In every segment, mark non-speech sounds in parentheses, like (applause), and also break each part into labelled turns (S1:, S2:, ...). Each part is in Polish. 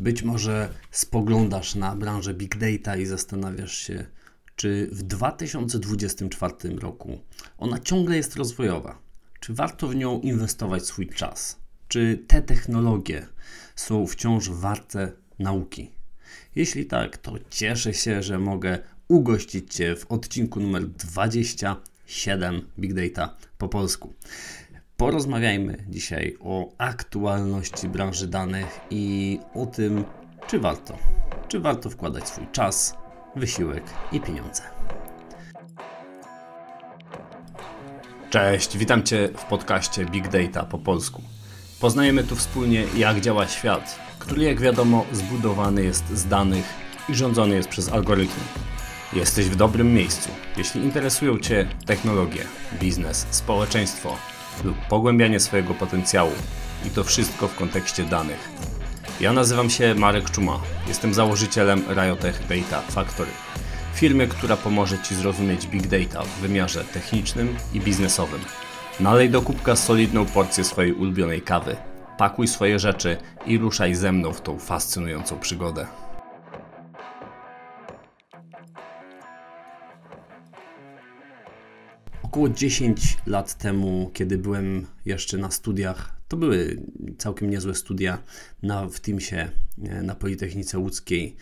S1: Być może spoglądasz na branżę big data i zastanawiasz się, czy w 2024 roku ona ciągle jest rozwojowa? Czy warto w nią inwestować swój czas? Czy te technologie są wciąż warte nauki? Jeśli tak, to cieszę się, że mogę ugościć Cię w odcinku numer 27 Big Data po polsku. Porozmawiajmy dzisiaj o aktualności branży danych i o tym, czy warto, czy warto wkładać swój czas, wysiłek i pieniądze. Cześć, witam Cię w podcaście Big Data po polsku. Poznajemy tu wspólnie, jak działa świat, który, jak wiadomo, zbudowany jest z danych i rządzony jest przez algorytmy. Jesteś w dobrym miejscu, jeśli interesują Cię technologie, biznes, społeczeństwo lub pogłębianie swojego potencjału i to wszystko w kontekście danych. Ja nazywam się Marek Czuma, jestem założycielem Riotech Data Factory, firmy, która pomoże Ci zrozumieć big data w wymiarze technicznym i biznesowym. Nalej do kubka solidną porcję swojej ulubionej kawy, pakuj swoje rzeczy i ruszaj ze mną w tą fascynującą przygodę. Około 10 lat temu, kiedy byłem jeszcze na studiach, to były całkiem niezłe studia na, w Teamsie e, na Politechnice Łódzkiej.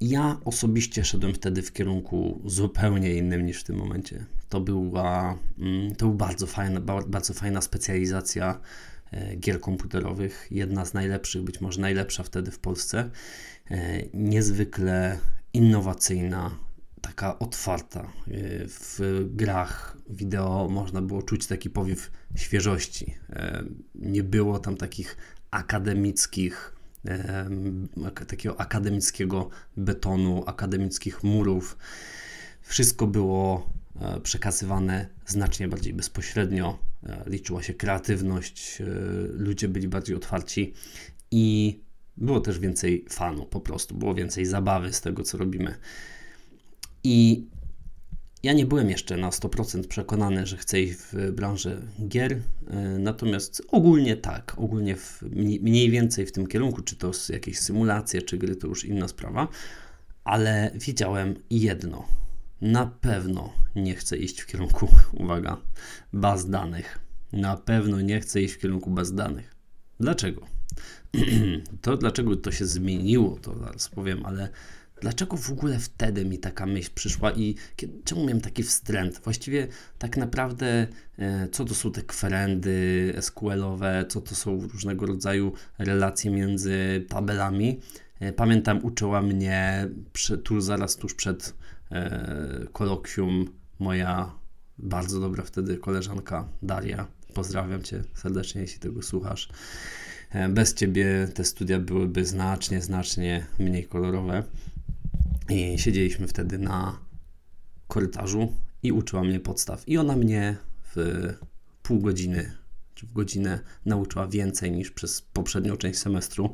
S1: Ja osobiście szedłem wtedy w kierunku zupełnie innym niż w tym momencie. To była, mm, to bardzo fajna, bardzo fajna specjalizacja e, gier komputerowych. Jedna z najlepszych, być może najlepsza wtedy w Polsce. E, niezwykle innowacyjna, taka otwarta. E, w grach wideo można było czuć taki powiew świeżości. E, nie było tam takich akademickich, e, takiego akademickiego betonu, akademickich murów. Wszystko było przekazywane znacznie bardziej bezpośrednio. Liczyła się kreatywność, ludzie byli bardziej otwarci i było też więcej fanu, po prostu było więcej zabawy z tego, co robimy. I ja nie byłem jeszcze na 100% przekonany, że chcę iść w branżę gier, e, natomiast ogólnie tak, ogólnie w, mniej więcej w tym kierunku, czy to jakieś symulacje, czy gry, to już inna sprawa, ale wiedziałem jedno, na pewno nie chcę iść w kierunku, (laughs) uwaga, baz danych. Na pewno nie chcę iść w kierunku baz danych. Dlaczego? (clears throat) to dlaczego to się zmieniło, to zaraz powiem, ale Dlaczego w ogóle wtedy mi taka myśl przyszła i czemu miałem taki wstręt? Właściwie tak naprawdę, e, co to są te kwerendy SQL-owe, co to są różnego rodzaju relacje między tabelami. E, pamiętam, uczyła mnie przy, tu zaraz tuż przed e, kolokwium moja bardzo dobra wtedy koleżanka Daria. Pozdrawiam Cię serdecznie, jeśli tego słuchasz. E, bez Ciebie te studia byłyby znacznie, znacznie mniej kolorowe. I siedzieliśmy wtedy na korytarzu i uczyła mnie podstaw. I ona mnie w pół godziny czy w godzinę nauczyła więcej niż przez poprzednią część semestru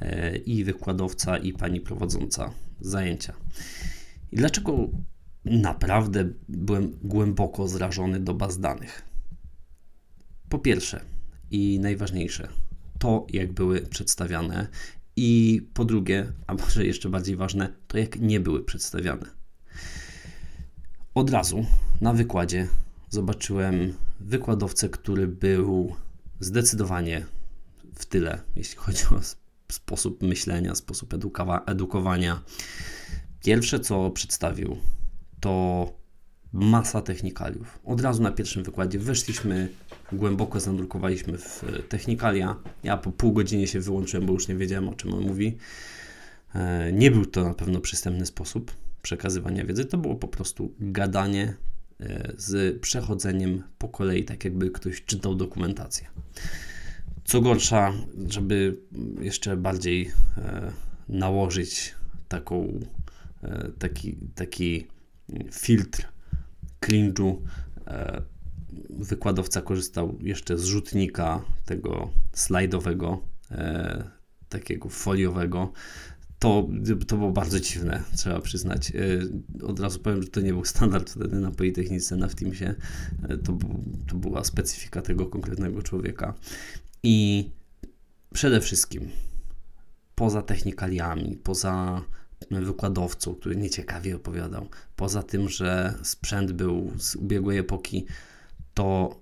S1: e, i wykładowca, i pani prowadząca zajęcia. I dlaczego naprawdę byłem głęboko zrażony do baz danych? Po pierwsze i najważniejsze, to jak były przedstawiane i po drugie, a może jeszcze bardziej ważne, to jak nie były przedstawiane. Od razu na wykładzie zobaczyłem wykładowcę, który był zdecydowanie w tyle, jeśli chodzi o sposób myślenia, sposób edukowa edukowania. Pierwsze, co przedstawił, to masa technikaliów. Od razu na pierwszym wykładzie weszliśmy głęboko zanurkowaliśmy w technikalia. Ja po pół godzinie się wyłączyłem, bo już nie wiedziałem o czym on mówi. E, nie był to na pewno przystępny sposób przekazywania wiedzy, to było po prostu gadanie e, z przechodzeniem po kolei, tak jakby ktoś czytał dokumentację. Co gorsza, żeby jeszcze bardziej e, nałożyć taką, taki, taki filtr cringe'u, wykładowca korzystał jeszcze z rzutnika tego slajdowego, e, takiego foliowego. To, to było bardzo dziwne, trzeba przyznać. E, od razu powiem, że to nie był standard wtedy na Politechnice, na Teamsie. E, to, to była specyfika tego konkretnego człowieka. I przede wszystkim poza technikaliami, poza wykładowcą, który nieciekawie opowiadał, poza tym, że sprzęt był z ubiegłej epoki, to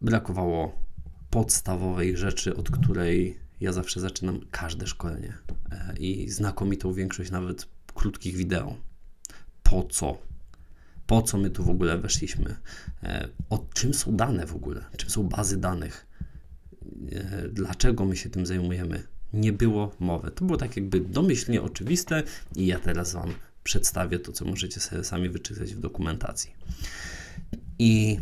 S1: brakowało podstawowej rzeczy, od której ja zawsze zaczynam każde szkolenie e, i znakomitą większość nawet krótkich wideo. Po co? Po co my tu w ogóle weszliśmy? E, o czym są dane w ogóle? Czym są bazy danych? E, dlaczego my się tym zajmujemy? Nie było mowy. To było tak jakby domyślnie oczywiste i ja teraz Wam przedstawię to, co możecie sobie sami wyczytać w dokumentacji. I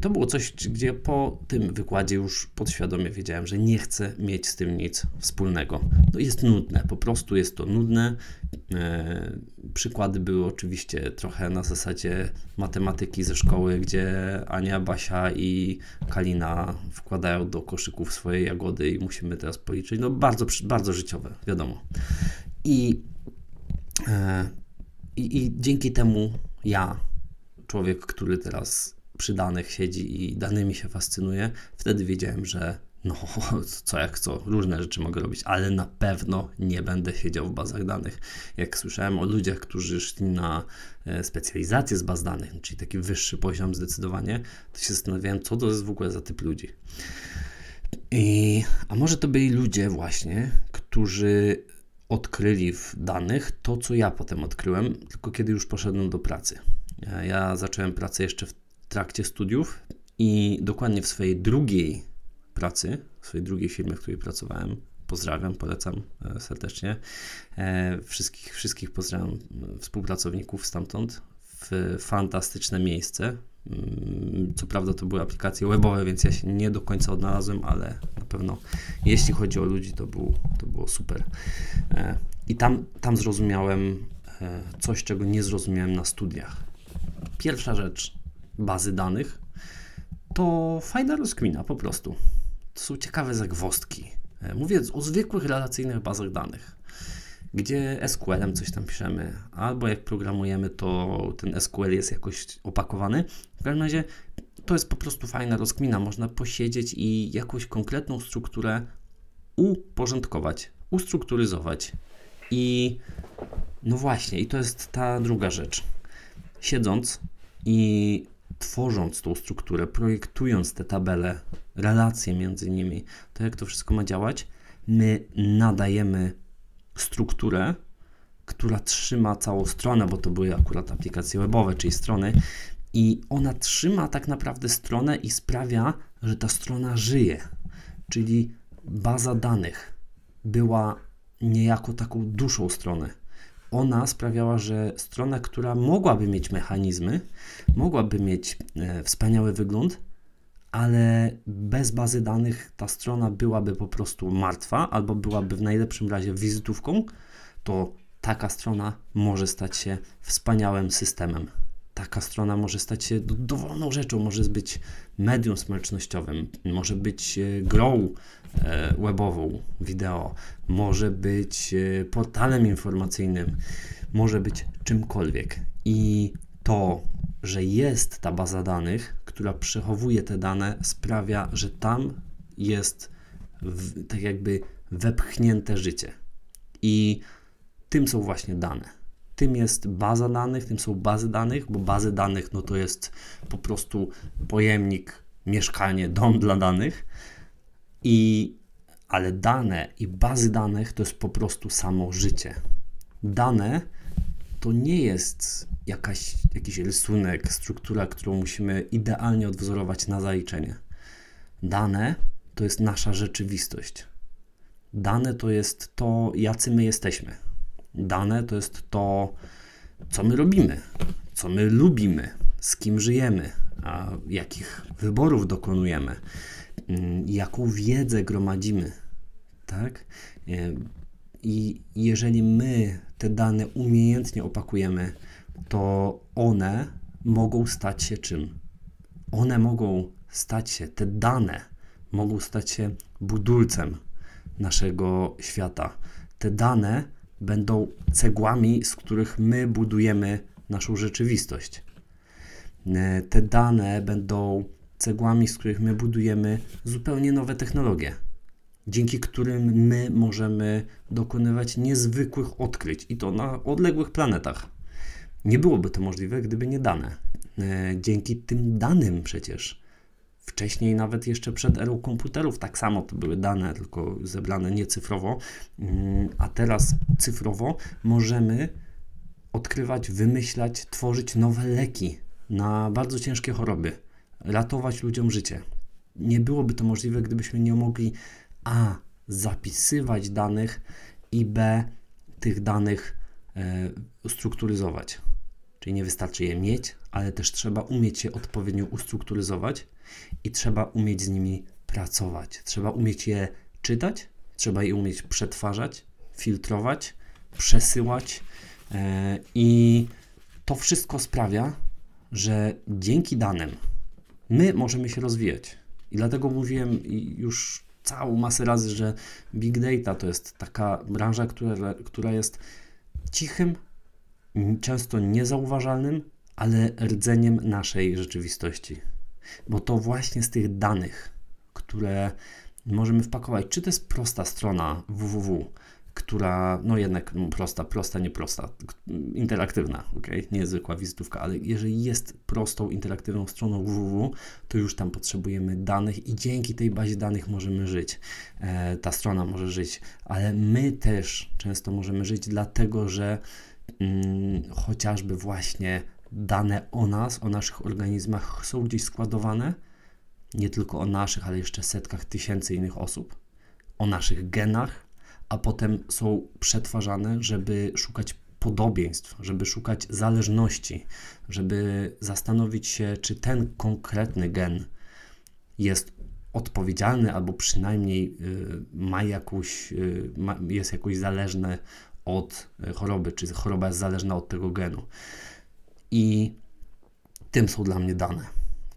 S1: to było coś, gdzie po tym wykładzie już podświadomie wiedziałem, że nie chcę mieć z tym nic wspólnego. To jest nudne, po prostu jest to nudne. E, przykłady były oczywiście trochę na zasadzie matematyki ze szkoły, gdzie Ania, Basia i Kalina wkładają do koszyków swoje jagody i musimy teraz policzyć. No bardzo, bardzo życiowe, wiadomo. I, e, i, i dzięki temu ja, człowiek, który teraz przy danych siedzi i danymi się fascynuje, wtedy wiedziałem, że no, (laughs) co jak co, różne rzeczy mogę robić, ale na pewno nie będę siedział w bazach danych. Jak słyszałem o ludziach, którzy szli na e, specjalizację z baz danych, czyli taki wyższy poziom zdecydowanie, to się zastanawiałem, co to jest w ogóle za typ ludzi. I, a może to byli ludzie właśnie, którzy odkryli w danych to, co ja potem odkryłem, tylko kiedy już poszedłem do pracy. Ja zacząłem pracę jeszcze w trakcie studiów i dokładnie w swojej drugiej pracy, w swojej drugiej firmie, w której pracowałem, pozdrawiam, polecam e, serdecznie. E, wszystkich, wszystkich pozdrawiam e, współpracowników stamtąd. W fantastyczne miejsce. Mm, co prawda to były aplikacje webowe, więc ja się nie do końca odnalazłem, ale na pewno jeśli chodzi o ludzi, to, był, to było super. I tam, tam zrozumiałem coś, czego nie zrozumiałem na studiach. Pierwsza rzecz, bazy danych, to fajna rozkmina po prostu. To są ciekawe zagwostki. E, mówię o zwykłych relacyjnych bazach danych, gdzie SQL-em coś tam piszemy, albo jak programujemy, to ten SQL jest jakoś opakowany. W każdym razie to jest po prostu fajna rozkmina. Można posiedzieć i jakąś konkretną strukturę uporządkować, ustrukturyzować. I no właśnie, i to jest ta druga rzecz. Siedząc i tworząc tą strukturę, projektując te tabele, relacje między nimi, to jak to wszystko ma działać, my nadajemy strukturę, która trzyma całą stronę, bo to były akurat aplikacje webowe, czyli strony, i ona trzyma tak naprawdę stronę i sprawia, że ta strona żyje. Czyli baza danych była niejako taką duszą strony ona sprawiała, że strona, która mogłaby mieć mechanizmy, mogłaby mieć e, wspaniały wygląd, ale bez bazy danych ta strona byłaby po prostu martwa, albo byłaby w najlepszym razie wizytówką, to taka strona może stać się wspaniałym systemem. Taka strona może stać się dowolną rzeczą, może być medium społecznościowym, może być e, grą e, webową, wideo, może być e, portalem informacyjnym, może być czymkolwiek. I to, że jest ta baza danych, która przechowuje te dane, sprawia, że tam jest w, tak jakby wepchnięte życie. I tym są właśnie dane tym jest baza danych, tym są bazy danych, bo bazy danych no to jest po prostu pojemnik, mieszkanie, dom dla danych. I, ale dane i bazy danych to jest po prostu samo życie. Dane to nie jest jakaś, jakiś rysunek, struktura, którą musimy idealnie odwzorować na zaliczenie. Dane to jest nasza rzeczywistość. Dane to jest to, jacy my jesteśmy. Dane to jest to, co my robimy, co my lubimy, z kim żyjemy, a jakich wyborów dokonujemy, mm, jaką wiedzę gromadzimy. Tak? I jeżeli my te dane umiejętnie opakujemy, to one mogą stać się czym? One mogą stać się, te dane mogą stać się budulcem naszego świata. Te dane będą cegłami, z których my budujemy naszą rzeczywistość. E, te dane będą cegłami, z których my budujemy zupełnie nowe technologie. dzięki którym my możemy dokonywać niezwykłych odkryć i to na odległych planetach. Nie byłoby to możliwe, gdyby nie dane. E, dzięki tym danym przecież Wcześniej, nawet jeszcze przed erą komputerów, tak samo to były dane, tylko zebrane nie cyfrowo, mm, a teraz cyfrowo możemy odkrywać, wymyślać, tworzyć nowe leki na bardzo ciężkie choroby, ratować ludziom życie. Nie byłoby to możliwe, gdybyśmy nie mogli A. zapisywać danych i B. tych danych e, ustrukturyzować. Czyli nie wystarczy je mieć, ale też trzeba umieć je odpowiednio ustrukturyzować i trzeba umieć z nimi pracować. Trzeba umieć je czytać, trzeba je umieć przetwarzać, filtrować, przesyłać e, i to wszystko sprawia, że dzięki danym my możemy się rozwijać. I dlatego mówiłem już całą masę razy, że big data to jest taka branża, która, która jest cichym, często niezauważalnym, ale rdzeniem naszej rzeczywistości. Bo to właśnie z tych danych, które możemy wpakować, czy to jest prosta strona www, która, no jednak no prosta, prosta, nie prosta, interaktywna, ok? Niezwykła wizytówka, ale jeżeli jest prostą, interaktywną stroną www, to już tam potrzebujemy danych i dzięki tej bazie danych możemy żyć. E, ta strona może żyć, ale my też często możemy żyć, dlatego że mm, chociażby właśnie dane o nas, o naszych organizmach są gdzieś składowane, nie tylko o naszych, ale jeszcze setkach tysięcy innych osób, o naszych genach, a potem są przetwarzane, żeby szukać podobieństw, żeby szukać zależności, żeby zastanowić się, czy ten konkretny gen jest odpowiedzialny albo przynajmniej y, ma jakąś, y, ma, jest jakoś zależny od y, choroby, czy choroba jest zależna od tego genu. I tym są dla mnie dane.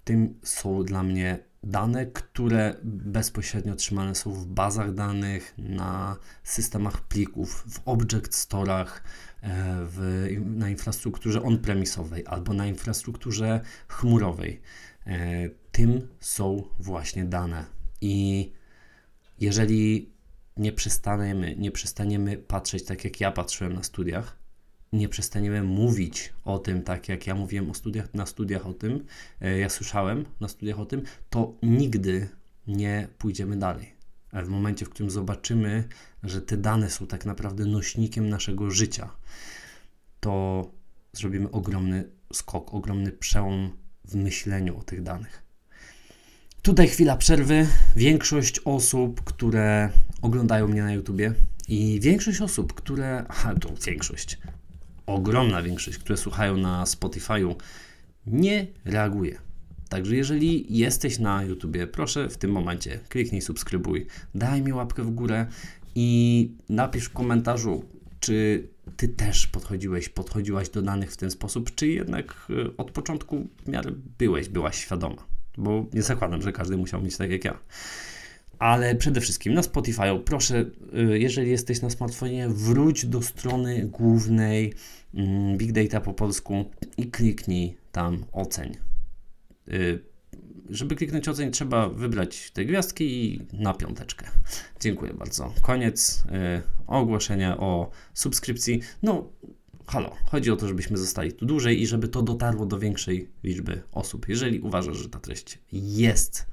S1: Tym są dla mnie dane, które bezpośrednio trzymane są w bazach danych, na systemach plików, w object store'ach, e, w, na infrastrukturze on-premisowej albo na infrastrukturze chmurowej. E, tym są właśnie dane. I jeżeli nie przestaniemy, nie przestaniemy patrzeć tak, jak ja patrzyłem na studiach, nie przestaniemy mówić o tym, tak jak ja mówiłem o studiach, na studiach o tym, e, ja słyszałem na studiach o tym, to nigdy nie pójdziemy dalej. W momencie, w którym zobaczymy, że te dane są tak naprawdę nośnikiem naszego życia, to zrobimy ogromny skok, ogromny przełom w myśleniu o tych danych. Tutaj chwila przerwy. Większość osób, które oglądają mnie na YouTubie i większość osób, które. Aha, (laughs) to większość ogromna większość, które słuchają na Spotify'u, nie reaguje. Także jeżeli jesteś na YouTubie, proszę w tym momencie kliknij subskrybuj, daj mi łapkę w górę i napisz w komentarzu, czy ty też podchodziłeś, podchodziłaś do danych w ten sposób, czy jednak e, od początku w miarę byłeś, byłaś świadoma. Bo nie zakładam, że każdy musiał mieć tak jak ja ale przede wszystkim na Spotify, proszę, y, jeżeli jesteś na smartfonie, wróć do strony głównej Big Data po polsku i kliknij tam oceń. Y, żeby kliknąć oceń, trzeba wybrać te gwiazdki i na piąteczkę. Dziękuję bardzo. Koniec y, ogłoszenia o subskrypcji. No, halo, chodzi o to, żebyśmy zostali tu dłużej i żeby to dotarło do większej liczby osób. Jeżeli uważasz, że ta treść jest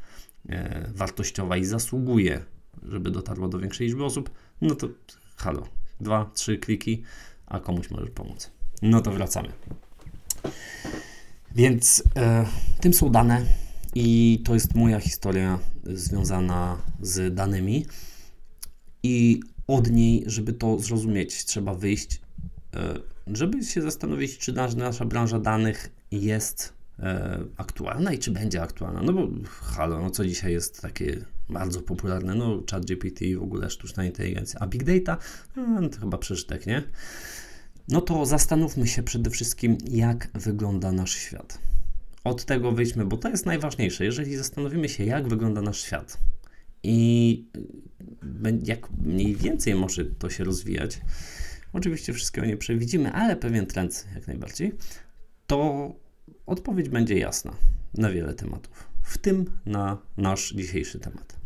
S1: E, wartościowa i zasługuje, żeby dotarło do większej liczby osób, no to halo, dwa, trzy kliki, a komuś możesz pomóc. No to wracamy. Więc e, tym są dane i to jest moja historia związana z danymi i od niej, żeby to zrozumieć, trzeba wyjść, e, żeby się zastanowić, czy nasza branża danych jest e, aktualna i czy będzie aktualna. No bo halo, no co dzisiaj jest takie bardzo popularne, no ChatGPT w ogóle sztuczna inteligencja, a Big Data, no, to chyba przeżytek, nie? No to zastanówmy się przede wszystkim, jak wygląda nasz świat. Od tego wyjdźmy, bo to jest najważniejsze. Jeżeli zastanowimy się, jak wygląda nasz świat i jak mniej więcej może to się rozwijać, oczywiście wszystkiego nie przewidzimy, ale pewien trend jak najbardziej, to Odpowiedź będzie jasna na wiele tematów, w tym na nasz dzisiejszy temat.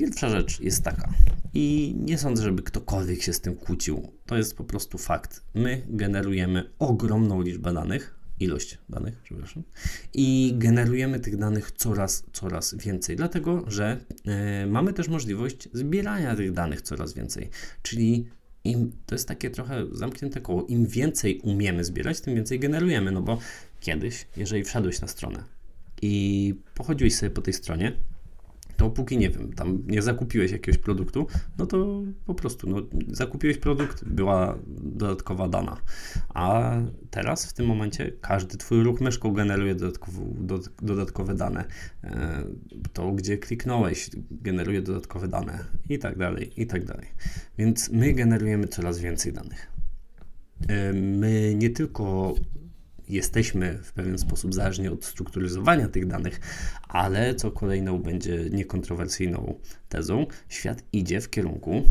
S1: Pierwsza rzecz jest taka, i nie sądzę, żeby ktokolwiek się z tym kłócił. To jest po prostu fakt. My generujemy ogromną liczbę danych, ilość danych, przepraszam, i generujemy tych danych coraz, coraz więcej, dlatego że y, mamy też możliwość zbierania tych danych coraz więcej. Czyli im, to jest takie trochę zamknięte koło. Im więcej umiemy zbierać, tym więcej generujemy. No bo kiedyś, jeżeli wszedłeś na stronę i pochodziłeś sobie po tej stronie, to póki nie wiem, tam nie zakupiłeś jakiegoś produktu, no to po prostu no, zakupiłeś produkt, była dodatkowa dana. A teraz w tym momencie każdy Twój ruch myszką generuje dodatkowe dane. E, to, gdzie kliknąłeś, generuje dodatkowe dane i tak dalej, i tak dalej. Więc my generujemy coraz więcej danych. E, my nie tylko jesteśmy w pewien sposób zależni od strukturyzowania tych danych, ale co kolejną będzie niekontrowersyjną tezą, świat idzie w kierunku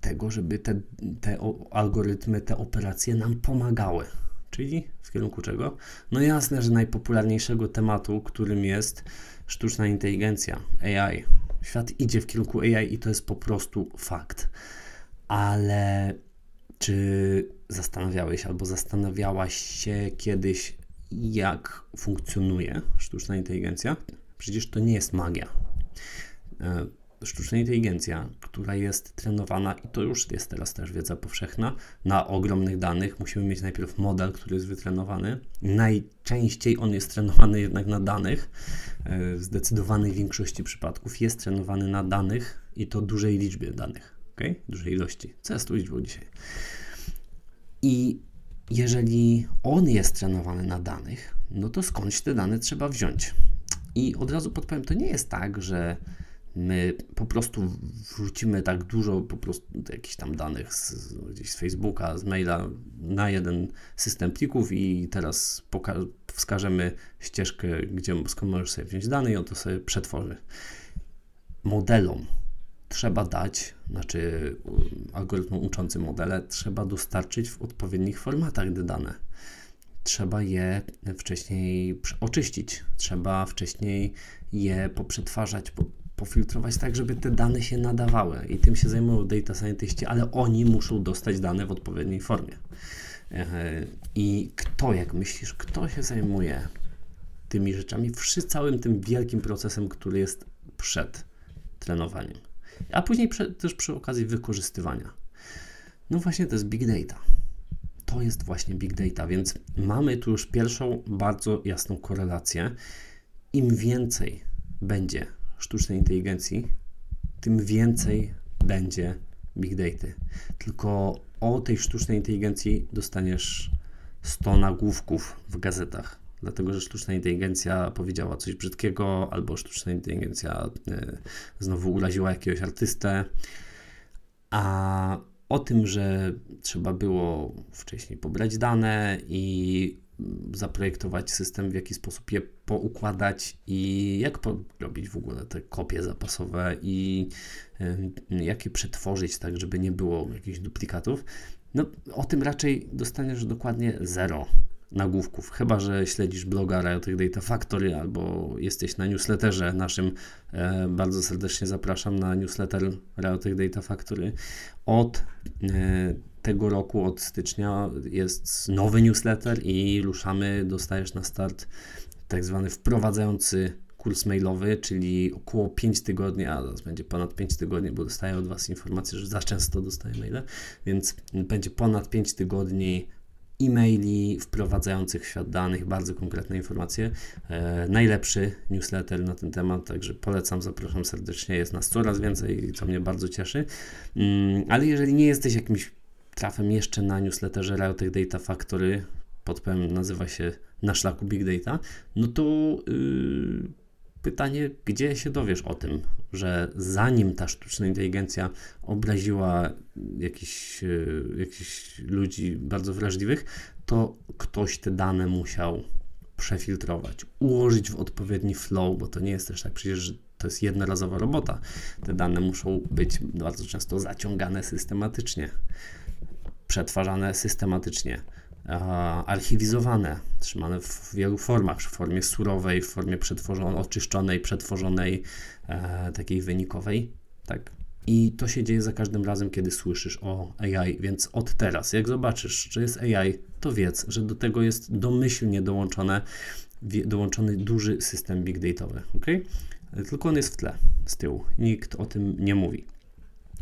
S1: tego, żeby te, te algorytmy, te operacje nam pomagały. Czyli w kierunku czego? No jasne, że najpopularniejszego tematu, którym jest sztuczna inteligencja, AI. Świat idzie w kierunku AI i to jest po prostu fakt. Ale czy zastanawiałeś albo zastanawiałaś się kiedyś, jak funkcjonuje sztuczna inteligencja? Przecież to nie jest magia. E, sztuczna inteligencja, która jest trenowana, i to już jest teraz też wiedza powszechna, na ogromnych danych. Musimy mieć najpierw model, który jest wytrenowany. Najczęściej on jest trenowany jednak na danych. E, w zdecydowanej większości przypadków jest trenowany na danych i to dużej liczbie danych, okay? dużej ilości. Co jest tu dzisiaj? I jeżeli on jest trenowany na danych, no to skądś te dane trzeba wziąć. I od razu podpowiem, to nie jest tak, że my po prostu wrzucimy tak dużo po prostu jakichś tam danych z, gdzieś z Facebooka, z maila na jeden system plików i teraz wskażemy ścieżkę, gdzie, skąd możesz sobie wziąć dane i on to sobie przetworzy. Modelom trzeba dać, znaczy algorytmom uczącym modele, trzeba dostarczyć w odpowiednich formatach te dane. Trzeba je wcześniej oczyścić, trzeba wcześniej je poprzetwarzać, po, pofiltrować tak, żeby te dane się nadawały. I tym się zajmują data scientiści, ale oni muszą dostać dane w odpowiedniej formie. I kto, jak myślisz, kto się zajmuje tymi rzeczami, przy całym tym wielkim procesem, który jest przed trenowaniem? A później też przy okazji wykorzystywania. No właśnie to jest big data. To jest właśnie big data, więc mamy tu już pierwszą bardzo jasną korelację. Im więcej będzie sztucznej inteligencji, tym więcej będzie big data. Tylko o tej sztucznej inteligencji dostaniesz 100 nagłówków w gazetach dlatego że sztuczna inteligencja powiedziała coś brzydkiego, albo sztuczna inteligencja y, znowu uraziła jakiegoś artystę. A o tym, że trzeba było wcześniej pobrać dane i zaprojektować system, w jaki sposób je poukładać i jak robić w ogóle te kopie zapasowe i y, jak je przetworzyć tak, żeby nie było jakichś duplikatów. No, o tym raczej dostaniesz dokładnie zero nagłówków, chyba że śledzisz bloga Riotic Data Factory albo jesteś na newsletterze naszym. E, bardzo serdecznie zapraszam na newsletter Riotic Data Factory. Od e, tego roku, od stycznia jest nowy newsletter i ruszamy, dostajesz na start tak zwany wprowadzający kurs mailowy, czyli około 5 tygodni, a zaraz będzie ponad 5 tygodni, bo dostaję od Was informację, że za często dostaję maile, więc będzie ponad 5 tygodni e-maili wprowadzających w świat danych, bardzo konkretne informacje. E, najlepszy newsletter na ten temat, także polecam, zapraszam serdecznie. Jest nas coraz więcej, co mnie bardzo cieszy. Mm, ale jeżeli nie jesteś jakimś trafem jeszcze na newsletterze Riotic Data Factory, podpowiem, nazywa się Na szlaku Big Data, no to yy, pytanie, gdzie się dowiesz o tym, że zanim ta sztuczna inteligencja obraziła jakichś, e, jakichś ludzi bardzo wrażliwych, to ktoś te dane musiał przefiltrować, ułożyć w odpowiedni flow, bo to nie jest też tak przecież, że to jest jednorazowa robota. Te dane muszą być bardzo często zaciągane systematycznie, przetwarzane systematycznie archiwizowane, trzymane w wielu formach, w formie surowej, w formie przetworzonej, oczyszczonej, przetworzonej, e, takiej wynikowej. Tak? I to się dzieje za każdym razem, kiedy słyszysz o AI, więc od teraz, jak zobaczysz, że jest AI, to wiedz, że do tego jest domyślnie dołączone, dołączony duży system big dataowy, ok? Tylko on jest w tle, z tyłu. Nikt o tym nie mówi.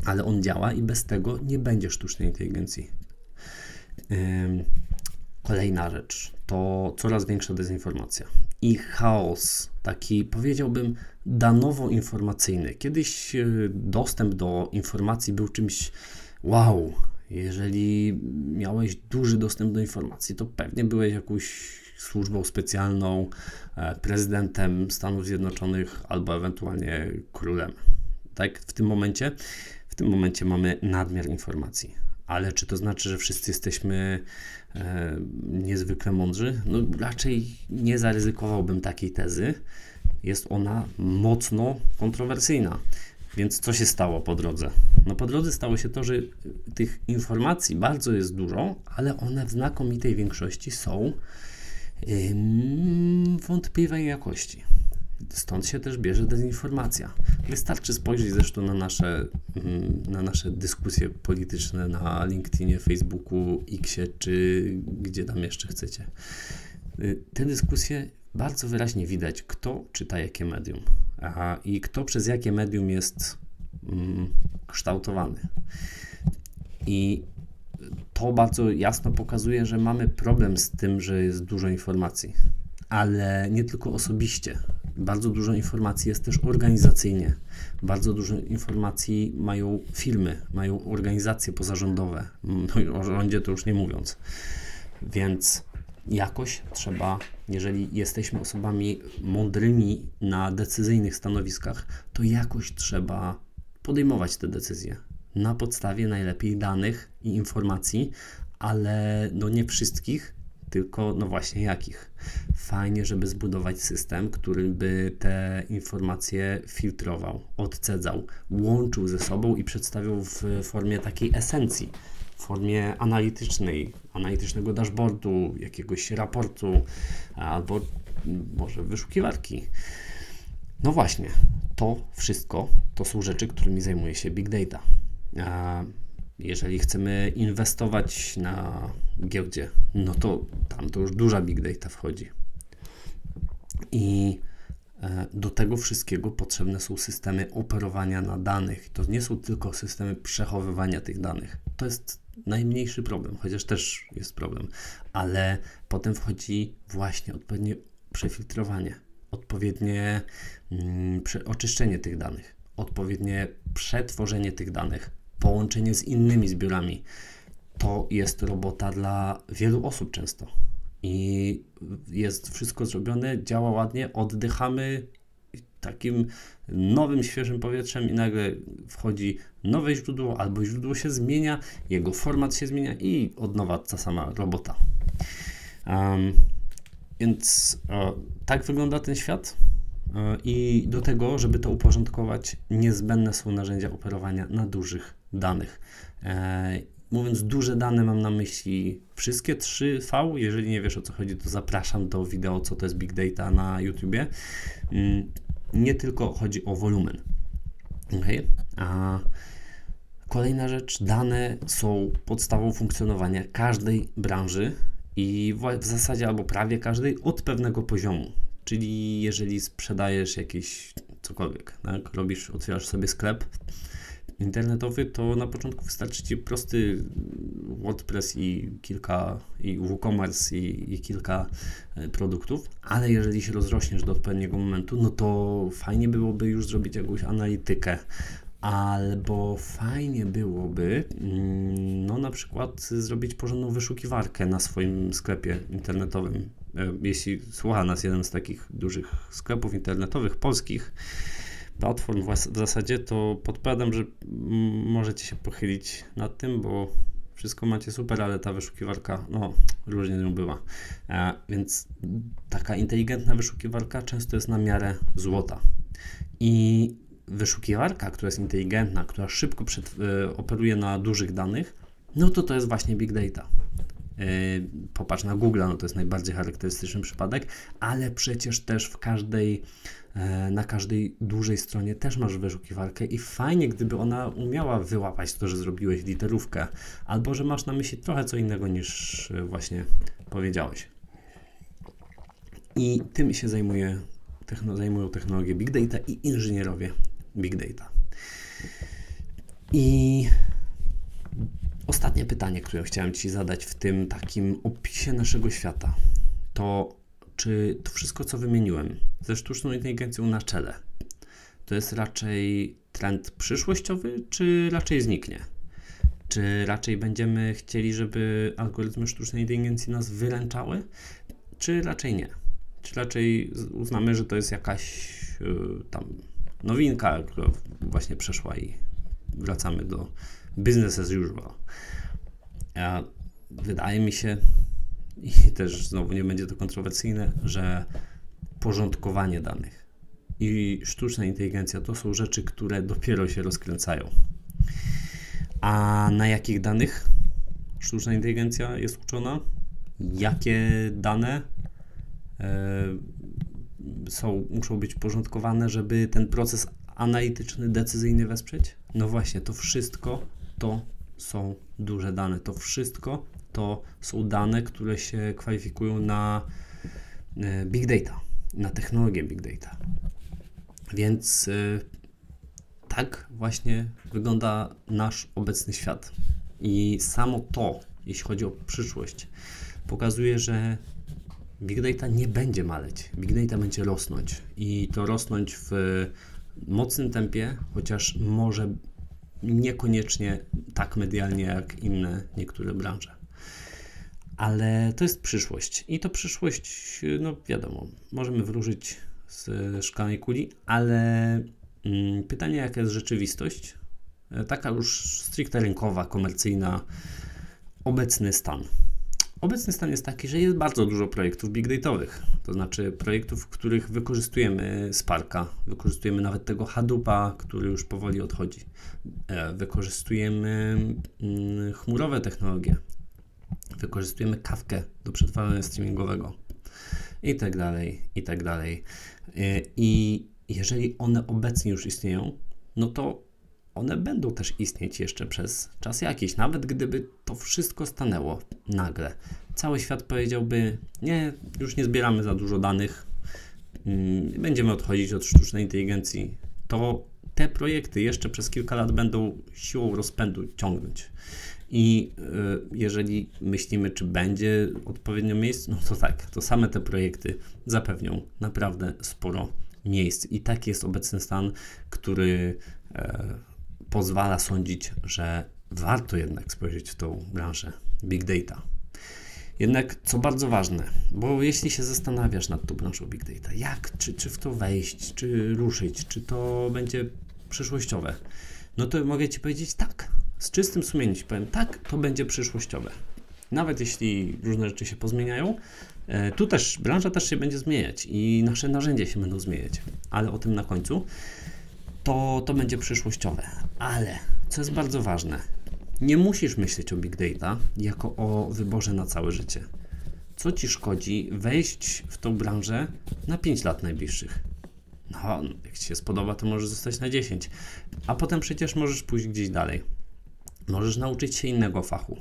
S1: Ale on działa i bez tego nie będzie sztucznej inteligencji. Kolejna rzecz to coraz większa dezinformacja i chaos, taki powiedziałbym danowo-informacyjny. Kiedyś e, dostęp do informacji był czymś wow. Jeżeli miałeś duży dostęp do informacji, to pewnie byłeś jakąś służbą specjalną, e, prezydentem Stanów Zjednoczonych albo ewentualnie królem. Tak, w tym momencie, w tym momencie mamy nadmiar informacji. Ale czy to znaczy, że wszyscy jesteśmy niezwykle mądrzy? No raczej nie zaryzykowałbym takiej tezy. Jest ona mocno kontrowersyjna. Więc co się stało po drodze? No po drodze stało się to, że tych informacji bardzo jest dużo, ale one w znakomitej większości są wątpliwej jakości. Stąd się też bierze dezinformacja. Wystarczy spojrzeć zresztą na nasze, na nasze dyskusje polityczne na LinkedInie, Facebooku, Xie czy gdzie tam jeszcze chcecie. Y, te dyskusje bardzo wyraźnie widać, kto czyta jakie medium a, i kto przez jakie medium jest mm, kształtowany. I to bardzo jasno pokazuje, że mamy problem z tym, że jest dużo informacji, ale nie tylko osobiście. Bardzo dużo informacji jest też organizacyjnie. Bardzo dużo informacji mają firmy, mają organizacje pozarządowe. No o rządzie to już nie mówiąc. Więc jakoś trzeba, jeżeli jesteśmy osobami mądrymi na decyzyjnych stanowiskach, to jakoś trzeba podejmować te decyzje na podstawie najlepiej danych i informacji, ale no nie wszystkich, tylko no właśnie jakich. Fajnie, żeby zbudować system, który by te informacje filtrował, odcedzał, łączył ze sobą i przedstawiał w formie takiej esencji, w formie analitycznej, analitycznego dashboardu, jakiegoś raportu albo może wyszukiwarki. No właśnie, to wszystko to są rzeczy, którymi zajmuje się Big Data. Jeżeli chcemy inwestować na giełdzie, no to tam to już duża big data wchodzi. I e, do tego wszystkiego potrzebne są systemy operowania na danych. To nie są tylko systemy przechowywania tych danych. To jest najmniejszy problem, chociaż też jest problem, ale potem wchodzi właśnie odpowiednie przefiltrowanie, odpowiednie mm, oczyszczenie tych danych, odpowiednie przetworzenie tych danych, połączenie z innymi zbiorami. To jest robota dla wielu osób często. I jest wszystko zrobione, działa ładnie, oddychamy takim nowym, świeżym powietrzem i nagle wchodzi nowe źródło, albo źródło się zmienia, jego format się zmienia i od nowa ta sama robota. Um, więc e, tak wygląda ten świat. E, I do tego, żeby to uporządkować, niezbędne są narzędzia operowania na dużych danych. E, mówiąc duże dane, mam na myśli wszystkie 3V. Jeżeli nie wiesz o co chodzi, to zapraszam do wideo, co to jest Big Data na YouTubie. Mm, nie tylko chodzi o wolumen. Okay? A kolejna rzecz, dane są podstawą funkcjonowania każdej branży i w zasadzie albo prawie każdej od pewnego poziomu. Czyli jeżeli sprzedajesz jakieś cokolwiek, tak? robisz, otwierasz sobie sklep, internetowy, to na początku wystarczy Ci prosty WordPress i kilka, i WooCommerce i, i kilka e, produktów, ale jeżeli się rozrośniesz do odpowiedniego momentu, no to fajnie byłoby już zrobić jakąś analitykę, albo fajnie byłoby, mm, no na przykład zrobić porządną wyszukiwarkę na swoim sklepie internetowym. E, jeśli słucha nas jeden z takich dużych sklepów internetowych polskich, platform w zasadzie, to podpowiadam, że możecie się pochylić nad tym, bo wszystko macie super, ale ta wyszukiwarka, no, różnie nią bywa. E, więc taka inteligentna wyszukiwarka często jest na miarę złota. I wyszukiwarka, która jest inteligentna, która szybko przed, e, operuje na dużych danych, no to to jest właśnie big data. Popatrz na Google, no to jest najbardziej charakterystyczny przypadek, ale przecież też w każdej, na każdej dużej stronie też masz wyszukiwarkę i fajnie, gdyby ona umiała wyłapać to, że zrobiłeś literówkę, albo że masz na myśli trochę co innego niż właśnie powiedziałeś. I tym się zajmuje, techno, zajmują technologie Big Data i inżynierowie Big Data. I ostatnie pytanie, które chciałem Ci zadać w tym takim opisie naszego świata, to czy to wszystko, co wymieniłem, ze sztuczną inteligencją na czele, to jest raczej trend przyszłościowy, czy raczej zniknie? Czy raczej będziemy chcieli, żeby algorytmy sztucznej inteligencji nas wyręczały, czy raczej nie? Czy raczej uznamy, że to jest jakaś yy, tam nowinka, która właśnie przeszła i wracamy do business as usual. Ja, wydaje mi się, i też znowu nie będzie to kontrowersyjne, że porządkowanie danych i sztuczna inteligencja to są rzeczy, które dopiero się rozkręcają. A na jakich danych sztuczna inteligencja jest uczona? Jakie dane e, są, muszą być porządkowane, żeby ten proces analityczny, decyzyjny wesprzeć? No właśnie, to wszystko to są duże dane. To wszystko to są dane, które się kwalifikują na e, big data, na technologię big data. Więc e, tak właśnie wygląda nasz obecny świat. I samo to, jeśli chodzi o przyszłość, pokazuje, że Big Data nie będzie maleć. Big Data będzie rosnąć i to rosnąć w mocnym tempie, chociaż może niekoniecznie tak medialnie jak inne niektóre branże. Ale to jest przyszłość i to przyszłość, no wiadomo, możemy wróżyć z szklanej kuli, ale mm, pytanie, jaka jest rzeczywistość, e, taka już stricte rynkowa, komercyjna, obecny stan. Obecny stan jest taki, że jest bardzo dużo projektów big dataowych, to znaczy projektów, w których wykorzystujemy Sparka, wykorzystujemy nawet tego Hadoopa, który już powoli odchodzi. E, wykorzystujemy mm, chmurowe technologie, wykorzystujemy kawkę do przetwarzania streamingowego i tak dalej, i tak dalej. E, I jeżeli one obecnie już istnieją, no to one będą też istnieć jeszcze przez czas jakiś, nawet gdyby to wszystko stanęło nagle. Cały świat powiedziałby: Nie, już nie zbieramy za dużo danych, mm, będziemy odchodzić od sztucznej inteligencji. To te projekty jeszcze przez kilka lat będą siłą rozpędu ciągnąć. I y, jeżeli myślimy, czy będzie odpowiednio miejsc, no to tak, to same te projekty zapewnią naprawdę sporo miejsc. I taki jest obecny stan, który e, pozwala sądzić, że warto jednak spojrzeć w tą branżę big data. Jednak co bardzo ważne, bo jeśli się zastanawiasz nad tą branżą big data, jak, czy, czy w to wejść, czy ruszyć, czy to będzie przyszłościowe, no to mogę Ci powiedzieć tak. Z czystym sumieniem Ci powiem, tak, to będzie przyszłościowe. Nawet jeśli różne rzeczy się pozmieniają, e, tu też branża też się będzie zmieniać i nasze narzędzia się będą zmieniać, ale o tym na końcu to, to będzie przyszłościowe. Ale, co jest bardzo ważne, nie musisz myśleć o big data jako o wyborze na całe życie. Co ci szkodzi wejść w tą branżę na 5 lat najbliższych? No, jak ci się spodoba, to możesz zostać na 10, a potem przecież możesz pójść gdzieś dalej. Możesz nauczyć się innego fachu.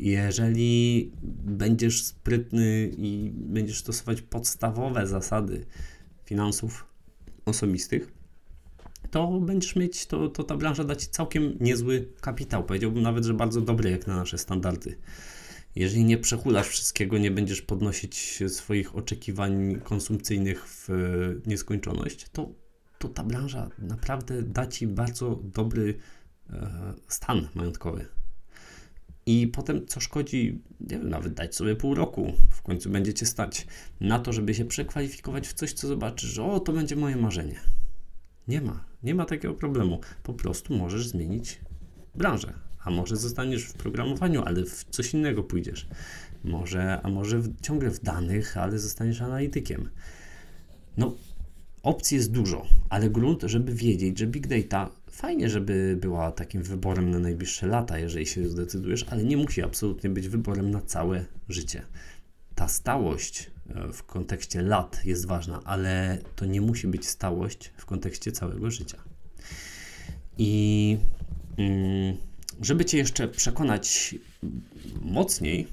S1: Jeżeli będziesz sprytny i będziesz stosować podstawowe zasady finansów osobistych, to będziesz mieć, to, to ta branża da Ci całkiem niezły kapitał. Powiedziałbym nawet, że bardzo dobry jak na nasze standardy. Jeżeli nie przechulasz wszystkiego, nie będziesz podnosić swoich oczekiwań konsumpcyjnych w nieskończoność, to, to ta branża naprawdę da Ci bardzo dobry e, stan majątkowy. I potem, co szkodzi, nie wiem, nawet dać sobie pół roku, w końcu będziecie stać na to, żeby się przekwalifikować w coś, co zobaczysz, że o, to będzie moje marzenie. Nie ma, nie ma takiego problemu. Po prostu możesz zmienić branżę. A może zostaniesz w programowaniu, ale w coś innego pójdziesz. Może, a może w, ciągle w danych, ale zostaniesz analitykiem. No, opcji jest dużo, ale grunt, żeby wiedzieć, że big data fajnie, żeby była takim wyborem na najbliższe lata, jeżeli się zdecydujesz, ale nie musi absolutnie być wyborem na całe życie. Ta stałość w kontekście lat jest ważna, ale to nie musi być stałość w kontekście całego życia. I mm, żeby Cię jeszcze przekonać mocniej,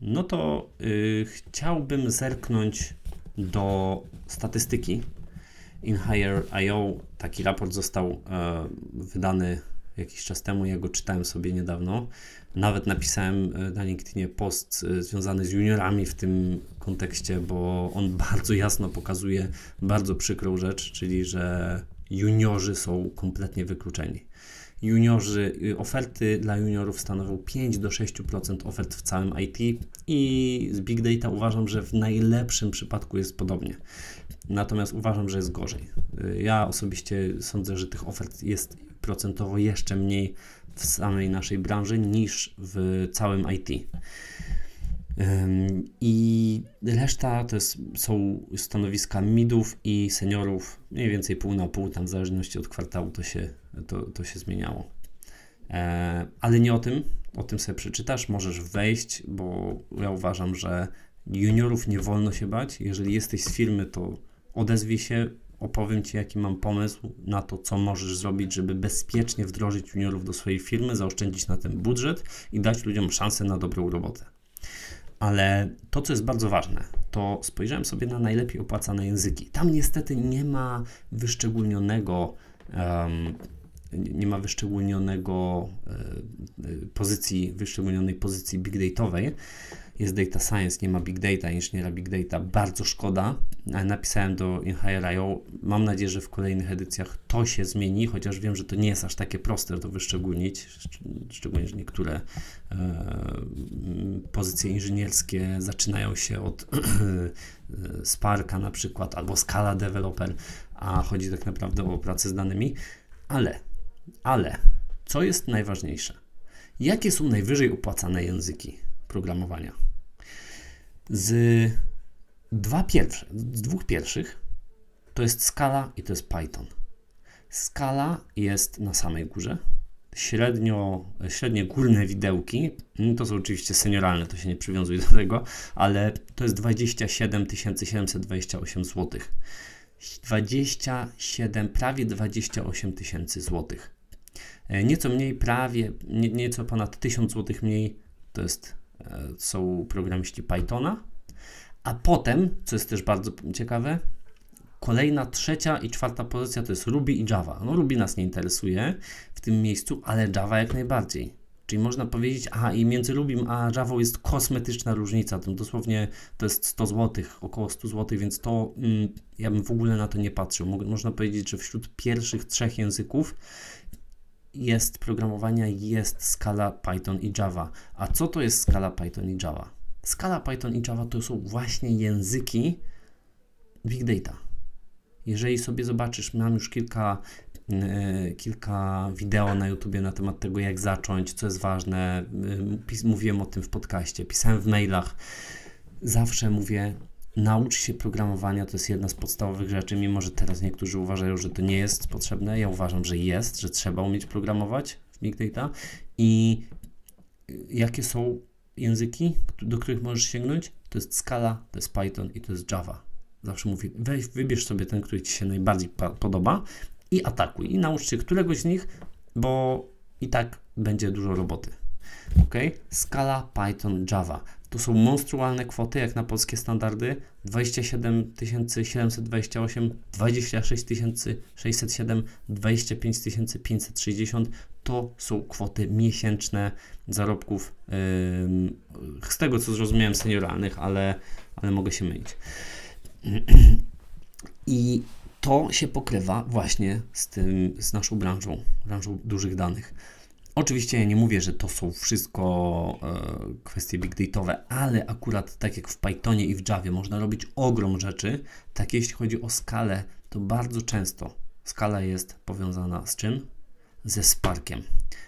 S1: no to yy, chciałbym zerknąć do statystyki. InHire.io taki raport został e, wydany jakiś czas temu, ja go czytałem sobie niedawno. Nawet napisałem e, na LinkedInie post e, związany z juniorami w tym kontekście, bo on (laughs) bardzo jasno pokazuje bardzo przykrą rzecz, czyli że juniorzy są kompletnie wykluczeni. Juniorzy, y, oferty dla juniorów stanowią 5 do 6% ofert w całym IT i z Big Data uważam, że w najlepszym przypadku jest podobnie. Natomiast uważam, że jest gorzej. Y, ja osobiście sądzę, że tych ofert jest procentowo jeszcze mniej w samej naszej branży niż w całym IT. I reszta to jest, są stanowiska midów i seniorów, mniej więcej pół na pół, tam w zależności od kwartału to się, to, to się zmieniało. E, ale nie o tym, o tym sobie przeczytasz, możesz wejść, bo ja uważam, że juniorów nie wolno się bać. Jeżeli jesteś z firmy, to odezwij się, opowiem Ci, jaki mam pomysł na to, co możesz zrobić, żeby bezpiecznie wdrożyć juniorów do swojej firmy, zaoszczędzić na ten budżet i dać ludziom szansę na dobrą robotę. Ale to, co jest bardzo ważne, to spojrzałem sobie na najlepiej opłacane języki. Tam niestety nie ma wyszczególnionego, um, nie ma wyszczególnionego e, pozycji, wyszczególnionej pozycji big dataowej jest data science, nie ma big data, inżyniera big data. Bardzo szkoda. Napisałem do InHire.io. Mam nadzieję, że w kolejnych edycjach to się zmieni, chociaż wiem, że to nie jest aż takie proste to wyszczególnić, szczególnie, że niektóre e, pozycje inżynierskie zaczynają się od (clears throat) Sparka na przykład, albo Scala Developer, a chodzi tak naprawdę o pracę z danymi. Ale, ale, co jest najważniejsze? Jakie są najwyżej opłacane języki programowania? Z, dwa pierwsze, z dwóch pierwszych to jest Scala i to jest Python. Scala jest na samej górze. Średnio, średnie górne widełki, mm, to są oczywiście senioralne, to się nie przywiązuje do tego, ale to jest 27 728 zł. 27, prawie 28 tysięcy złotych. E, nieco mniej, prawie, nie, nieco ponad 1000 zł mniej to jest są programiści Pythona, a potem, co jest też bardzo ciekawe, kolejna trzecia i czwarta pozycja to jest Ruby i Java. No Ruby nas nie interesuje w tym miejscu, ale Java jak najbardziej. Czyli można powiedzieć, a i między Rubim a Java jest kosmetyczna różnica, tam dosłownie to jest 100 zł, około 100 zł, więc to mm, ja bym w ogóle na to nie patrzył. Można powiedzieć, że wśród pierwszych trzech języków jest programowania, jest skala Python i Java. A co to jest skala Python i Java? Skala Python i Java to są właśnie języki big data. Jeżeli sobie zobaczysz, mam już kilka, yy, kilka wideo na YouTubie na temat tego, jak zacząć, co jest ważne. Yy, mówiłem o tym w podcaście, pisałem w mailach. Zawsze mówię, Naucz się programowania, to jest jedna z podstawowych rzeczy, mimo że teraz niektórzy uważają, że to nie jest potrzebne. Ja uważam, że jest, że trzeba umieć programować w Big Data. I jakie są języki, do których możesz sięgnąć? To jest Scala, to jest Python i to jest Java. Zawsze mówię, weź, wybierz sobie ten, który Ci się najbardziej podoba i atakuj. I naucz się któregoś z nich, bo i tak będzie dużo roboty. Ok? Scala, Python, Java. To są monstrualne kwoty, jak na polskie standardy. 27 728, 26 607, 25 560 to są kwoty miesięczne zarobków yy, z tego co zrozumiałem senioralnych, ale, ale mogę się mylić. (clears throat) I to się pokrywa właśnie z tym, z naszą branżą, branżą dużych danych. Oczywiście ja nie mówię, że to są wszystko e, kwestie big dataowe, ale akurat tak jak w Pythonie i w Javie można robić ogrom rzeczy, tak jeśli chodzi o skalę, to bardzo często skala jest powiązana z czym? Ze Sparkiem.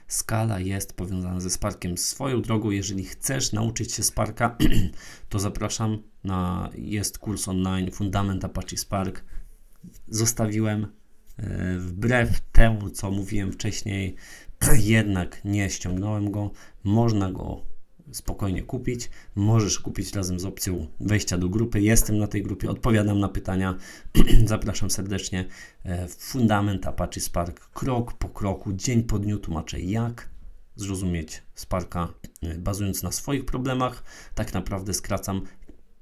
S1: Skala jest powiązana ze Sparkiem. Swoją drogą, jeżeli chcesz nauczyć się Sparka, (clears throat) to zapraszam na jest kurs online Fundament Apache Spark. zostawiłem e, wbrew temu, co mówiłem wcześniej, (clears throat) jednak nie ściągnąłem go. Można go spokojnie kupić. Możesz kupić razem z opcją wejścia do grupy. Jestem na tej grupie, odpowiadam na pytania. (clears throat) Zapraszam serdecznie. E, Fundament Apache Spark, krok po kroku, dzień po dniu tłumaczę jak zrozumieć Sparka, e, bazując na swoich problemach. Tak naprawdę skracam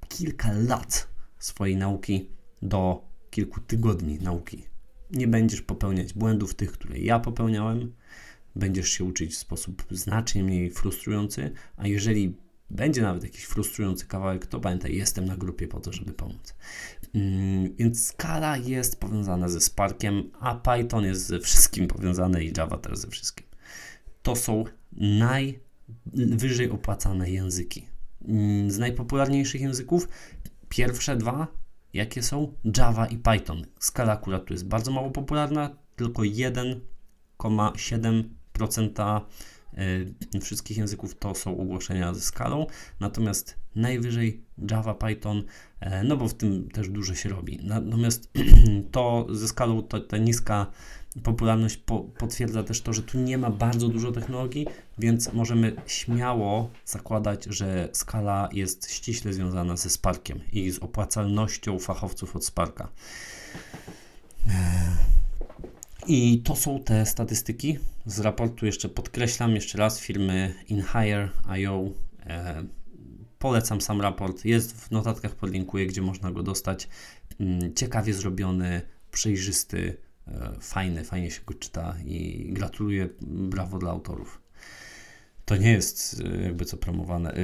S1: kilka lat swojej nauki do kilku tygodni nauki. Nie będziesz popełniać błędów tych, które ja popełniałem będziesz się uczyć w sposób znacznie mniej frustrujący, a jeżeli będzie nawet jakiś frustrujący kawałek, to pamiętaj, jestem na grupie po to, żeby pomóc. Mm, więc skala jest powiązana ze Sparkiem, a Python jest ze wszystkim powiązany i Java też ze wszystkim. To są najwyżej opłacane języki. Mm, z najpopularniejszych języków pierwsze dwa, jakie są? Java i Python. Skala akurat tu jest bardzo mało popularna, tylko 1,7 procenta e, wszystkich języków to są ogłoszenia ze skalą, natomiast najwyżej Java, Python, e, no bo w tym też dużo się robi. Natomiast (clears throat) to ze skalą to, ta niska popularność po, potwierdza też to, że tu nie ma bardzo dużo technologii, więc możemy śmiało zakładać, że skala jest ściśle związana ze Sparkiem i z opłacalnością fachowców od Sparka. I to są te statystyki z raportu. Jeszcze podkreślam jeszcze raz firmy InHire.io. E, polecam sam raport. Jest w notatkach, podlinkuję, gdzie można go dostać. Mm, ciekawie zrobiony, przejrzysty, e, fajny, fajnie się go czyta i gratuluję, brawo dla autorów. To nie jest e, jakby co promowane, e,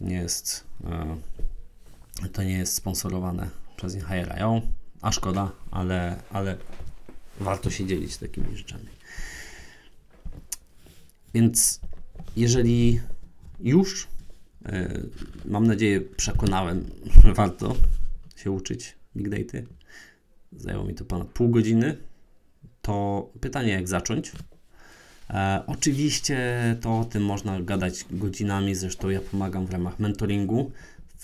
S1: nie jest, e, to nie jest sponsorowane przez InHire.io, a szkoda, ale, ale warto się dzielić takimi rzeczami. Więc jeżeli już, yy, mam nadzieję, przekonałem, (laughs) że warto się uczyć Big Data, zajęło mi to ponad pół godziny, to pytanie, jak zacząć? E, oczywiście to o tym można gadać godzinami, zresztą ja pomagam w ramach mentoringu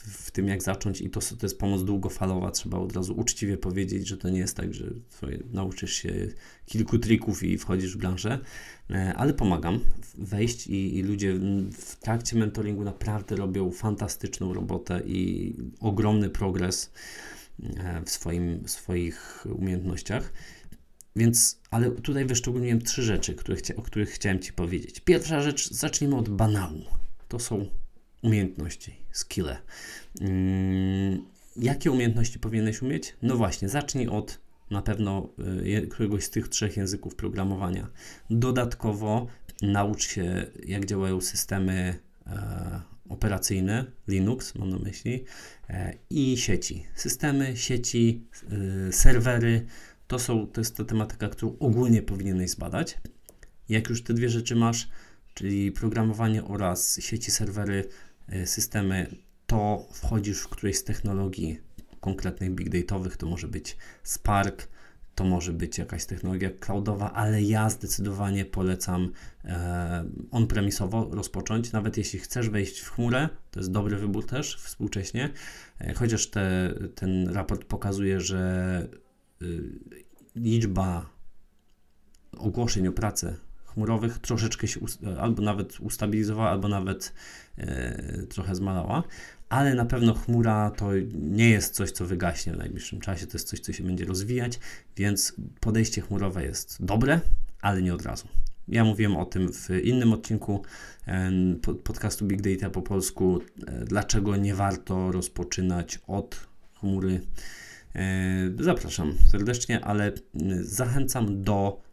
S1: w, tym, jak zacząć, i to, to jest pomoc długofalowa. Trzeba od razu uczciwie powiedzieć, że to nie jest tak, że nauczysz się kilku trików i wchodzisz w branżę, e, ale pomagam wejść i, i ludzie w trakcie mentoringu naprawdę robią fantastyczną robotę i ogromny progres e, w swoim, swoich umiejętnościach. Więc, ale tutaj wyszczególniłem trzy rzeczy, które chcia, o których chciałem Ci powiedzieć. Pierwsza rzecz, zacznijmy od banału. To są umiejętności, skille. Hmm, jakie umiejętności powinieneś umieć? No właśnie, zacznij od na pewno y, któregoś z tych trzech języków programowania. Dodatkowo naucz się, jak działają systemy e, operacyjne, Linux mam na myśli, e, i sieci. Systemy, sieci, e, serwery to, są, to jest ta tematyka, którą ogólnie powinieneś zbadać. Jak już te dwie rzeczy masz, czyli programowanie oraz sieci, serwery, E, systemy, to wchodzisz w którejś z technologii konkretnych big dataowych, to może być Spark, to może być jakaś technologia cloudowa, ale ja zdecydowanie polecam e, on-premisowo rozpocząć, nawet jeśli chcesz wejść w chmurę, to jest dobry wybór też współcześnie, e, chociaż te, ten raport pokazuje, że e, liczba ogłoszeń o pracę chmurowych troszeczkę się albo nawet ustabilizowała, albo nawet e, trochę zmalała, ale na pewno chmura to nie jest coś, co wygaśnie w najbliższym czasie, to jest coś, co się będzie rozwijać, więc podejście chmurowe jest dobre, ale nie od razu. Ja mówiłem o tym w innym odcinku e, podcastu Big Data po polsku, e, dlaczego nie warto rozpoczynać od chmury. E, zapraszam serdecznie, ale zachęcam do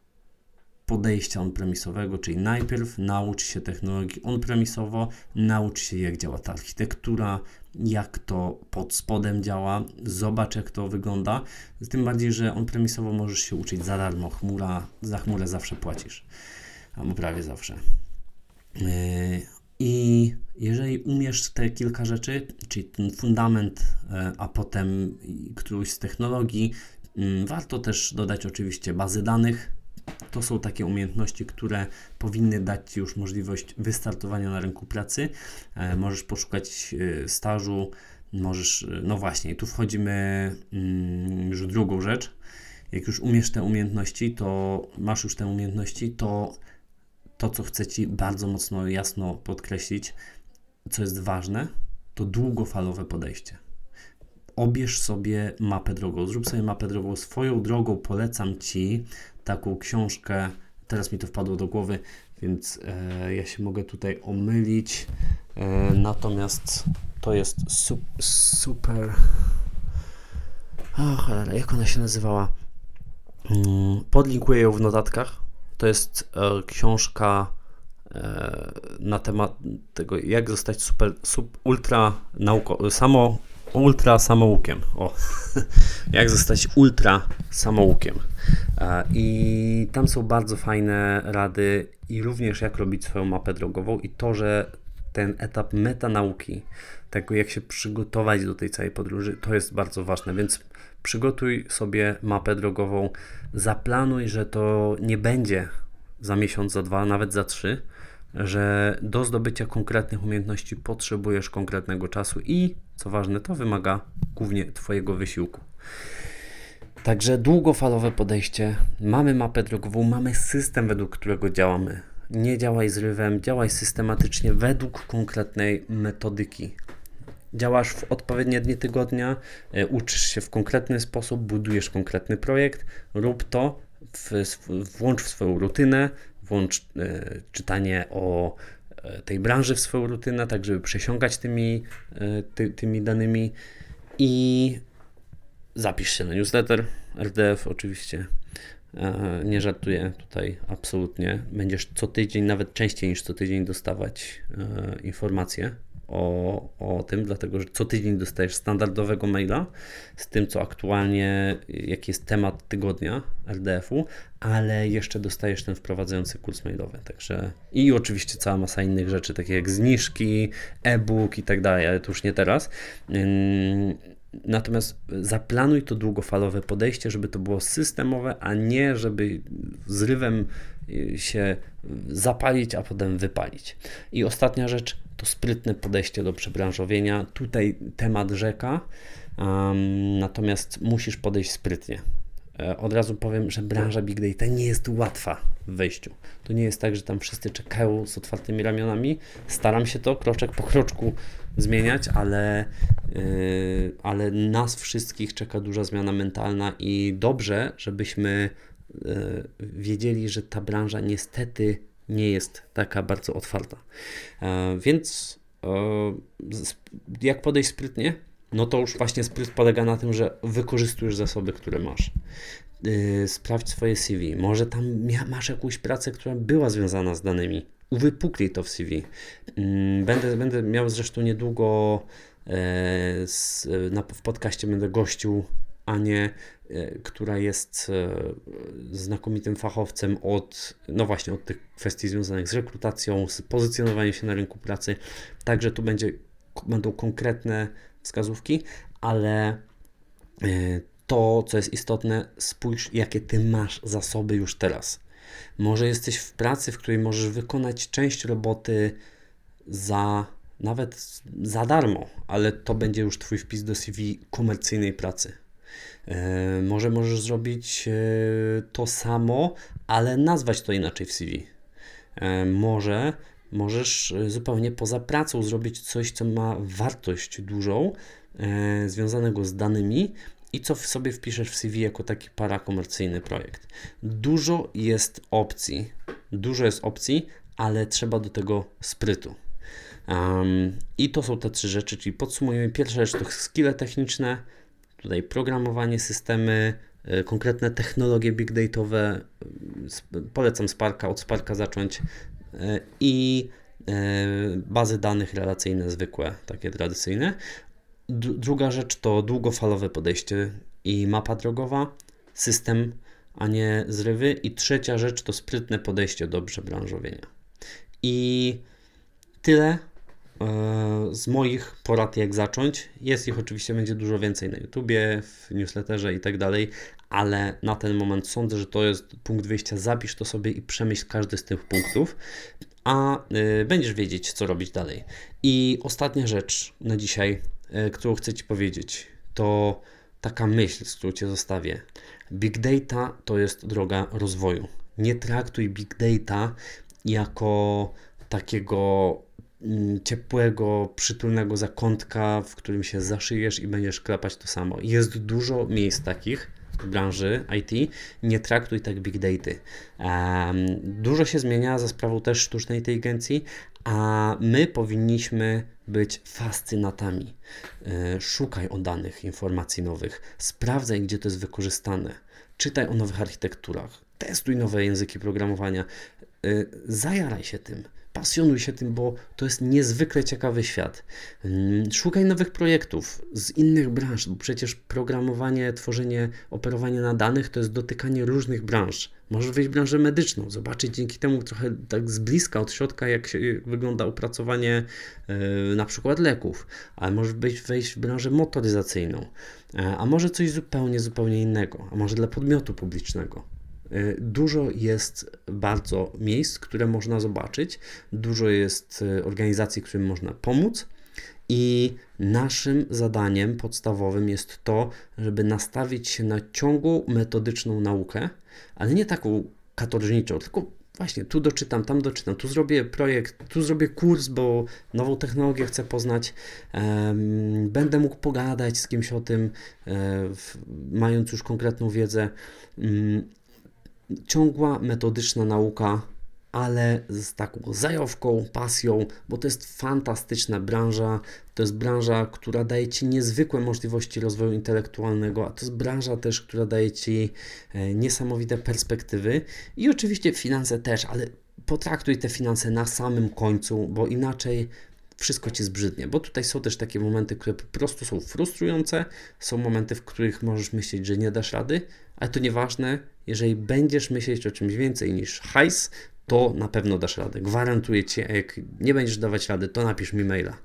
S1: podejścia on-premisowego, czyli najpierw naucz się technologii on-premisowo, naucz się jak działa ta architektura, jak to pod spodem działa, zobacz jak to wygląda, tym bardziej, że on-premisowo możesz się uczyć za darmo, chmura, za chmurę zawsze płacisz, albo prawie zawsze. Yy, I jeżeli umiesz te kilka rzeczy, czyli ten fundament, yy, a potem którąś z technologii, yy, warto też dodać oczywiście bazy danych, to są takie umiejętności, które powinny dać Ci już możliwość wystartowania na rynku pracy. E, możesz poszukać e, stażu możesz, no właśnie, tu wchodzimy mm, już w drugą rzecz. Jak już umiesz te umiejętności, to masz już te umiejętności, to to, co chcę Ci bardzo mocno, jasno podkreślić, co jest ważne, to długofalowe podejście. Obierz sobie mapę drogą, zrób sobie mapę drogą. Swoją drogą polecam Ci taką książkę, teraz mi to wpadło do głowy, więc e, ja się mogę tutaj omylić. E, natomiast to jest su super. O cholera, jak ona się nazywała? Mm, podlinkuję ją w notatkach. To jest e, książka e, na temat tego, jak zostać super, super ultra nauko, samo, ultra samoukiem. O, (laughs) jak zostać ultra samoukiem. I tam są bardzo fajne rady i również jak robić swoją mapę drogową i to, że ten etap metanauki, tego jak się przygotować do tej całej podróży, to jest bardzo ważne, więc przygotuj sobie mapę drogową, zaplanuj, że to nie będzie za miesiąc, za dwa, nawet za trzy, że do zdobycia konkretnych umiejętności potrzebujesz konkretnego czasu i, co ważne, to wymaga głównie Twojego wysiłku. Także długofalowe podejście, mamy mapę drogową, mamy system, według którego działamy. Nie działaj zrywem, działaj systematycznie według konkretnej metodyki. Działasz w odpowiednie dni tygodnia, e, uczysz się w konkretny sposób, budujesz konkretny projekt, rób to, w, włącz w swoją rutynę, włącz e, czytanie o e, tej branży w swoją rutynę, tak żeby przesiąkać tymi, ty, tymi danymi i zapisz się na newsletter RDF oczywiście. Nie żartuję tutaj absolutnie. Będziesz co tydzień, nawet częściej niż co tydzień dostawać informacje o, o tym, dlatego że co tydzień dostajesz standardowego maila z tym, co aktualnie, jaki jest temat tygodnia RDF-u, ale jeszcze dostajesz ten wprowadzający kurs mailowy. Także i oczywiście cała masa innych rzeczy, takie jak zniżki, e-book i tak dalej, ale to już nie teraz. Natomiast zaplanuj to długofalowe podejście, żeby to było systemowe, a nie żeby zrywem y, się zapalić, a potem wypalić. I ostatnia rzecz to sprytne podejście do przebranżowienia. Tutaj temat rzeka, um, natomiast musisz podejść sprytnie. E, od razu powiem, że branża Big Data nie jest łatwa w wejściu. To nie jest tak, że tam wszyscy czekają z otwartymi ramionami. Staram się to kroczek po kroczku zmieniać, ale, yy, ale nas wszystkich czeka duża zmiana mentalna i dobrze, żebyśmy yy, wiedzieli, że ta branża niestety nie jest taka bardzo otwarta. Yy, więc jak podejść sprytnie? No to już właśnie spryt polega na tym, że wykorzystujesz zasoby, które masz. Sprawdź swoje CV. Może tam masz jakąś pracę, która była związana z danymi uwypukli to w CV. Mm, będę, będę miał zresztą niedługo e, z, na, w podcaście będę gościł Anię, e, która jest e, znakomitym fachowcem od, no właśnie, od tych kwestii związanych z rekrutacją, z pozycjonowaniem się na rynku pracy. Także tu będzie, będą konkretne wskazówki, ale to, co jest istotne, spójrz, jakie ty masz zasoby już teraz. Może jesteś w pracy, w której możesz wykonać część roboty za nawet za darmo, ale to będzie już Twój wpis do CV komercyjnej pracy. E, może możesz zrobić e, to samo, ale nazwać to inaczej w CV. E, może możesz zupełnie poza pracą zrobić coś, co ma wartość dużą, związanego z danymi, i co w sobie wpiszesz w CV jako taki parakomercyjny projekt. Dużo jest opcji, dużo jest opcji, ale trzeba do tego sprytu. Um, I to są te trzy rzeczy, czyli podsumujemy. Pierwsza rzecz to skille techniczne, tutaj programowanie, systemy, y, konkretne technologie big dataowe. Polecam Sparka, od Sparka zacząć i bazy danych relacyjne zwykłe, takie tradycyjne druga rzecz to długofalowe podejście i mapa drogowa, system, a nie zrywy. I trzecia rzecz to sprytne podejście do przebranżowienia. I tyle e, z moich porad, jak zacząć. Jest ich oczywiście, będzie dużo więcej na YouTubie, w newsletterze i tak dalej, ale na ten moment sądzę, że to jest punkt wyjścia. Zapisz to sobie i przemyśl każdy z tych punktów, a y, będziesz wiedzieć, co robić dalej. I ostatnia rzecz na dzisiaj e, którą chcę Ci powiedzieć, to taka myśl, z którą Cię zostawię. Big data to jest droga rozwoju. Nie traktuj big data jako takiego mm, ciepłego, przytulnego zakątka, w którym się zaszyjesz i będziesz klepać to samo. Jest dużo miejsc takich branży IT. Nie traktuj tak big data. Um, dużo się zmienia za sprawą też sztucznej inteligencji, a my powinniśmy być fascynatami. E, szukaj o danych, informacji nowych, sprawdzaj, gdzie to jest wykorzystane, czytaj o nowych architekturach, testuj nowe języki programowania, e, zajaraj się tym. Pasjonuj się tym, bo to jest niezwykle ciekawy świat. Mm, szukaj nowych projektów z innych branż, bo przecież programowanie, tworzenie, operowanie na danych to jest dotykanie różnych branż. Możesz wejść w branżę medyczną, zobaczyć dzięki temu trochę tak z bliska, od środka, jak, się, wygląda opracowanie yy, na przykład leków, ale możesz wejść, wejść w branżę motoryzacyjną, yy, a może coś zupełnie, zupełnie innego, a może dla podmiotu publicznego. E, dużo jest bardzo miejsc, które można zobaczyć, dużo jest organizacji, którym można pomóc. I naszym zadaniem podstawowym jest to, żeby nastawić się na ciągłą metodyczną naukę, ale nie taką katorżniczą, tylko właśnie tu doczytam, tam doczytam, tu zrobię projekt, tu zrobię kurs, bo nową technologię chcę poznać, będę mógł pogadać z kimś o tym, um, mając już konkretną wiedzę. Ciągła metodyczna nauka ale z taką zajawką, pasją, bo to jest fantastyczna branża. To jest branża, która daje Ci niezwykłe możliwości rozwoju intelektualnego, a to jest branża też, która daje Ci e, niesamowite perspektywy i oczywiście finanse też, ale potraktuj te finanse na samym końcu, bo inaczej wszystko ci zbrzydnie, bo tutaj są też takie momenty, które po prostu są frustrujące, są momenty, w których możesz myśleć, że nie dasz rady, ale to nieważne, jeżeli będziesz myśleć o czymś więcej niż hajs, to na pewno dasz radę. Gwarantuję Ci, jak nie będziesz dawać rady, to napisz mi maila.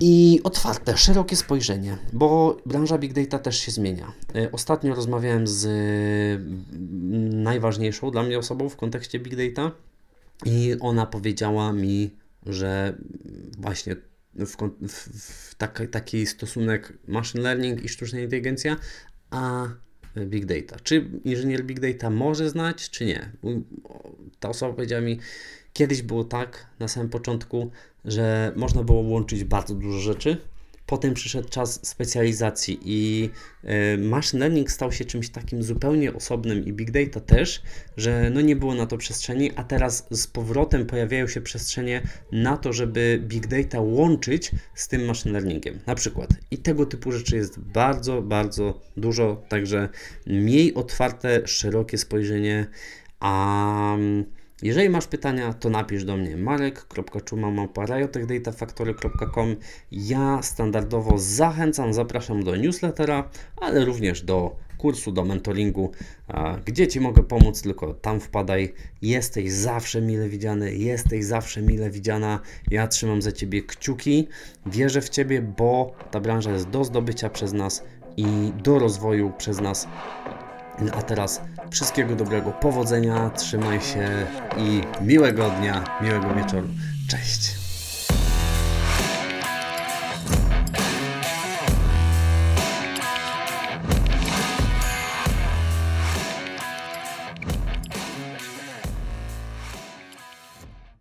S1: I otwarte, szerokie spojrzenie, bo branża big data też się zmienia. E, ostatnio rozmawiałem z mm, najważniejszą dla mnie osobą w kontekście big data i ona powiedziała mi, że właśnie w, w, w taki, taki stosunek machine learning i sztuczna inteligencja, a big data. Czy inżynier big data może znać, czy nie? Ta osoba powiedziała mi, kiedyś było tak na samym początku, że można było łączyć bardzo dużo rzeczy, Potem przyszedł czas specjalizacji i e, machine learning stał się czymś takim zupełnie osobnym i big data też, że no nie było na to przestrzeni, a teraz z powrotem pojawiają się przestrzenie na to, żeby big data łączyć z tym machine learningiem, na przykład. I tego typu rzeczy jest bardzo, bardzo dużo, także miej otwarte, szerokie spojrzenie, a jeżeli masz pytania, to napisz do mnie marek.czumamapa.riotechdatafactory.com Ja standardowo zachęcam, zapraszam do newslettera, ale również do kursu, do mentoringu, gdzie Ci mogę pomóc, tylko tam wpadaj. Jesteś zawsze mile widziany, jesteś zawsze mile widziana. Ja trzymam za Ciebie kciuki, wierzę w Ciebie, bo ta branża jest do zdobycia przez nas i do rozwoju przez nas. A teraz wszystkiego dobrego, powodzenia, trzymaj się i miłego dnia, miłego wieczoru. Cześć!